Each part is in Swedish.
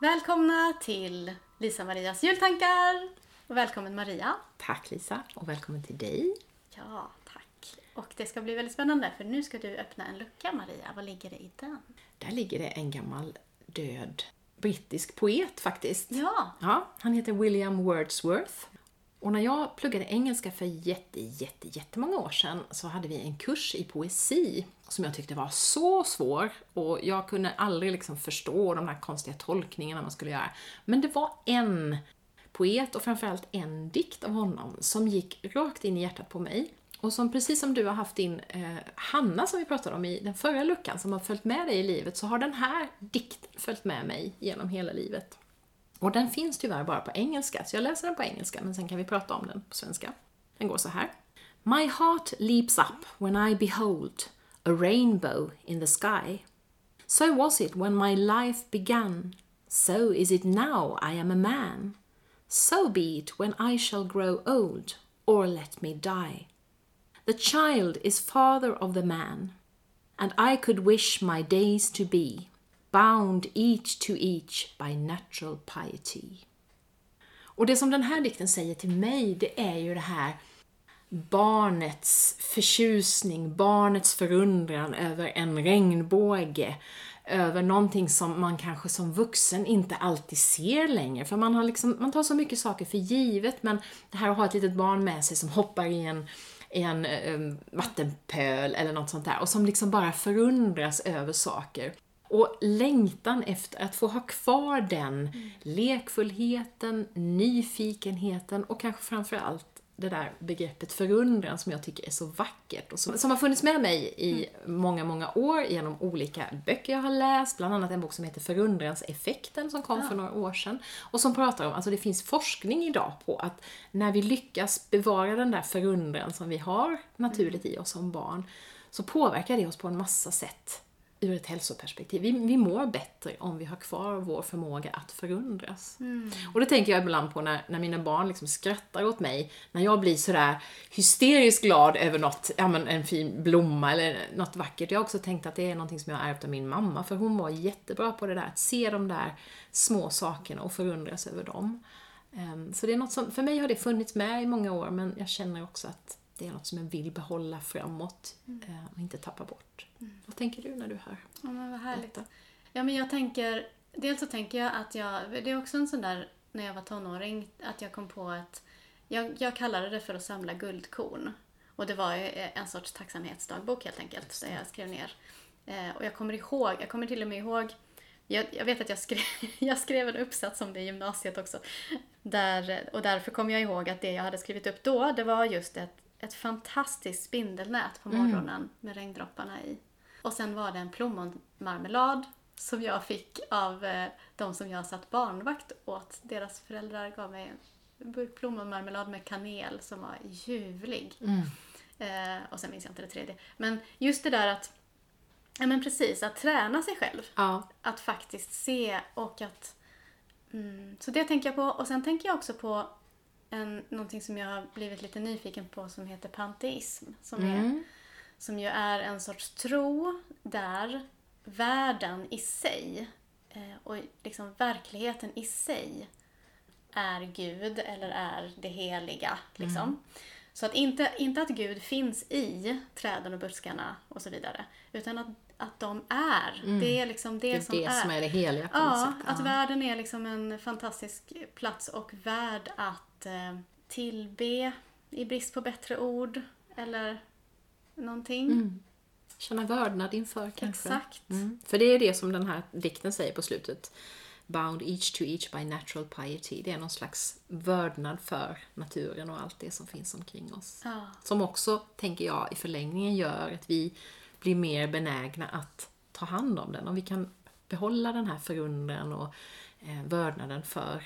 Välkomna till Lisa-Marias jultankar! Och välkommen Maria. Tack Lisa och välkommen till dig. Ja, tack. Och det ska bli väldigt spännande för nu ska du öppna en lucka Maria. Vad ligger det i den? Där ligger det en gammal död brittisk poet faktiskt. Ja, Ja, han heter William Wordsworth. Och när jag pluggade engelska för jätte, jätte, jättemånga år sedan så hade vi en kurs i poesi som jag tyckte var så svår och jag kunde aldrig liksom förstå de här konstiga tolkningarna man skulle göra. Men det var en poet och framförallt en dikt av honom som gick rakt in i hjärtat på mig. Och som precis som du har haft din eh, Hanna som vi pratade om i den förra luckan som har följt med dig i livet så har den här dikten följt med mig genom hela livet. Och den finns tyvärr bara på engelska, så jag läser den på engelska men sen kan vi prata om den på svenska. Den går så här. My heart leaps up when I behold a rainbow in the sky. So was it when my life began. So is it now I am a man. So be it when I shall grow old, or let me die. The child is father of the man, and I could wish my days to be bound each to each by natural piety. Och det som den här dikten säger till mig, det är ju det här barnets förtjusning, barnets förundran över en regnbåge, över någonting som man kanske som vuxen inte alltid ser längre. För man, har liksom, man tar så mycket saker för givet, men det här att ha ett litet barn med sig som hoppar i en, i en eh, um, vattenpöl eller något sånt där och som liksom bara förundras över saker. Och längtan efter att få ha kvar den lekfullheten, nyfikenheten och kanske framförallt det där begreppet förundran som jag tycker är så vackert och som, som har funnits med mig i många, många år genom olika böcker jag har läst, bland annat en bok som heter Förundranseffekten som kom för några år sedan och som pratar om, alltså det finns forskning idag på att när vi lyckas bevara den där förundran som vi har naturligt i oss som barn så påverkar det oss på en massa sätt ur ett hälsoperspektiv. Vi, vi mår bättre om vi har kvar vår förmåga att förundras. Och det tänker jag ibland på när, när mina barn liksom skrattar åt mig, när jag blir sådär hysteriskt glad över något, ja men en fin blomma eller något vackert. Jag har också tänkt att det är någonting som jag har ärvt av min mamma, för hon var jättebra på det där, att se de där små sakerna och förundras över dem. Ehm, Så det är något som, för mig har det funnits med i många år, men jag känner också att det är något som jag vill behålla framåt eh, och inte tappa bort. Vad tänker du när du hör ja men vad härligt. detta? Ja, men jag tänker, dels så tänker jag att jag, det är också en sån där, när jag var tonåring, att jag kom på att, jag, jag kallade det för att samla guldkorn. Och det var ju en sorts tacksamhetsdagbok helt enkelt, där jag skrev ner. Eh, och jag kommer ihåg, jag kommer till och med ihåg, jag, jag vet att jag skrev, jag skrev en uppsats om det i gymnasiet också. Där, och därför kommer jag ihåg att det jag hade skrivit upp då, det var just ett, ett fantastiskt spindelnät på morgonen med regndropparna i. Och sen var det en plommonmarmelad som jag fick av eh, de som jag satt barnvakt åt. Deras föräldrar gav mig en burk plommonmarmelad med kanel som var ljuvlig. Eh, och sen minns jag inte det tredje. Men just det där att, ja men precis, att träna sig själv. Ja, Att faktiskt se och att... Mm, så det tänker jag på. Och sen tänker jag också på en, någonting som jag har blivit lite nyfiken på som heter panteism. Som, är, som ju är en sorts tro där världen i sig eh, och liksom verkligheten i sig är Gud eller är det heliga. Liksom. Så att inte, inte att Gud finns i träden och buskarna och så vidare. Utan att, att de är. Det är liksom det, det är som det är. som är det heliga på Ja, sätt. att världen är liksom en fantastisk plats och värd att eh, tillbe i brist på bättre ord. Eller någonting. Känna vördnad inför kanske. Exakt. Mm. För det är det som den här dikten säger på slutet. Bound each to each by natural piety. Det är någon slags vördnad för naturen och allt det som finns omkring oss. Ja. Som också, tänker jag, i förlängningen gör att vi blir mer benägna att ta hand om den. Om vi kan behålla den här förundran och eh, vördnaden för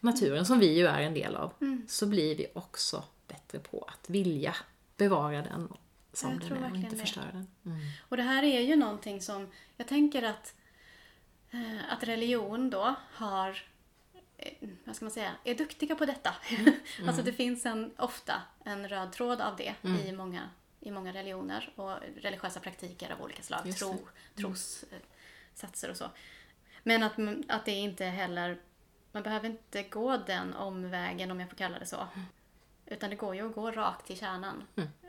naturen, som vi ju är en del av, så blir vi också bättre på att vilja bevara den som Jag den tror är och inte det. förstöra den. Mm. Och det här är ju någonting som, jag tänker att, eh, att religion då har, eh, vad ska man säga, är duktiga på detta. alltså det finns en, ofta en röd tråd av det i, många, i många religioner och religiösa praktiker av olika slag. Just Tro, trossatser och så. Men att, att det inte heller, man behöver inte gå den omvägen om jag får kalla det så. Utan det går ju att gå rakt till kärnan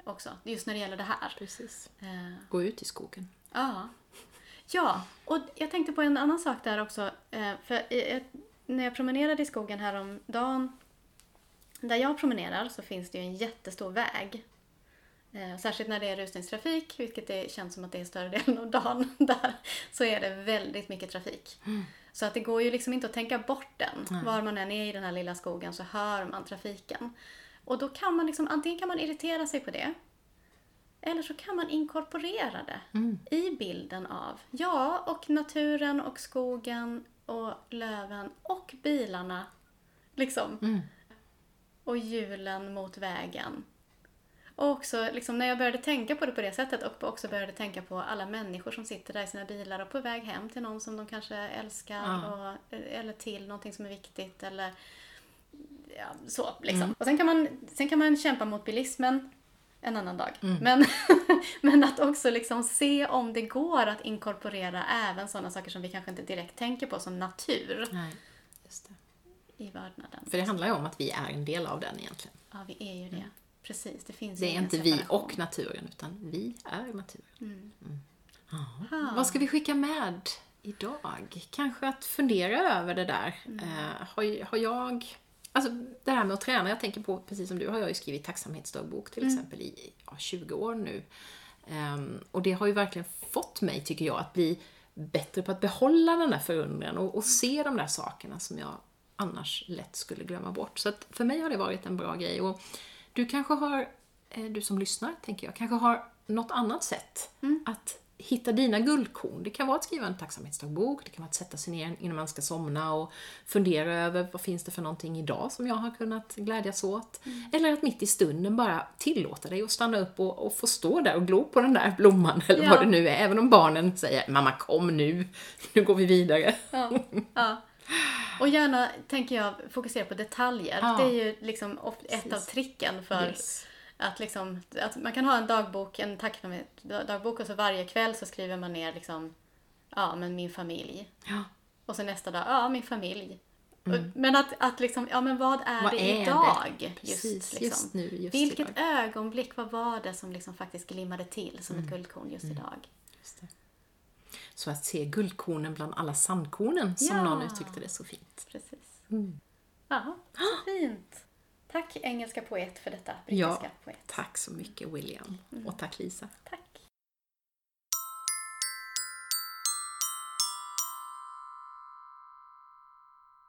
också. Just när det gäller det här. Precis. Eh, Gå ut i skogen. Ja. Ja, och jag tänkte på en annan sak där också. Eh, För när jag promenerade i skogen häromdagen, där jag promenerar så finns det ju en jättestor väg. Eh, Särskilt när det är rusningstrafik, vilket det känns som att det är större delen av dagen där, så är det väldigt mycket trafik. Så att det går ju liksom inte att tänka bort den. Var man än är i den här lilla skogen så hör man trafiken. Och då kan man liksom, antingen kan man irritera sig på det, eller så kan man inkorporera det i bilden av, ja, och naturen och skogen och löven och bilarna. Liksom. Och hjulen mot vägen. Och också liksom, när jag började tänka på det på det sättet och också började tänka på alla människor som sitter där i sina bilar och på väg hem till någon som de kanske älskar Ja. och, eller till någonting som är viktigt eller ja, så liksom. Och sen kan, man, sen kan man kämpa mot bilismen en annan dag. Men, men att också liksom se om det går att inkorporera även sådana saker som vi kanske inte direkt tänker på som natur Nej, just det. i världen. För det handlar ju om att vi är en del av den egentligen. Ja, vi är ju det. Precis, det finns Det är inte vi separation. och naturen, utan vi är naturen. Mm. Ja. Vad ska vi skicka med idag? Kanske att fundera över det där. Mm. Eh, har, har jag... Alltså det här med att träna, jag tänker på, precis som du, har jag ju skrivit tacksamhetsdagbok till Mm. exempel i ja, 20 år nu. Ehm, och det har ju verkligen fått mig, tycker jag, att bli bättre på att behålla den där förundran och, och se de där sakerna som jag annars lätt skulle glömma bort. Så att för mig har det varit en bra grej. Och du kanske har, eh, du som lyssnar, tänker jag, kanske har något annat sätt att hitta dina guldkorn. Det kan vara att skriva en tacksamhetsdagbok, det kan vara att sätta sig ner innan man ska somna och fundera över vad finns det för någonting idag som jag har kunnat glädjas åt. Eller att mitt i stunden bara tillåta dig att stanna upp och, och få stå där och glo på den där blomman eller Ja. vad det nu är. Även om barnen säger “mamma kom nu, nu går vi vidare”. Ja, ja. Och gärna, tänker jag, fokusera på detaljer. Ja. Det är ju liksom ett av Precis. tricken för Yes. att, liksom, att man kan ha en dagbok, en tacksamhetsdagbok och så varje kväll så skriver man ner liksom, ja men min familj. Ja. Och så nästa dag, ja min familj. Och- Men att, att liksom, ja men vad är Mm. Vad det är det? idag? Precis, just, liksom. just nu, just Vilket idag. ögonblick, vad var det som liksom faktiskt glimmade till som Mm. ett guldkorn just idag? Just det. Så att se guldkornen bland alla sandkornen, som Ja. någon uttryckte det så fint. Precis. Mm. Ja, så fint. Tack engelska poet för detta Ja, brittiska poet. tack så mycket William. Och tack Lisa. Tack.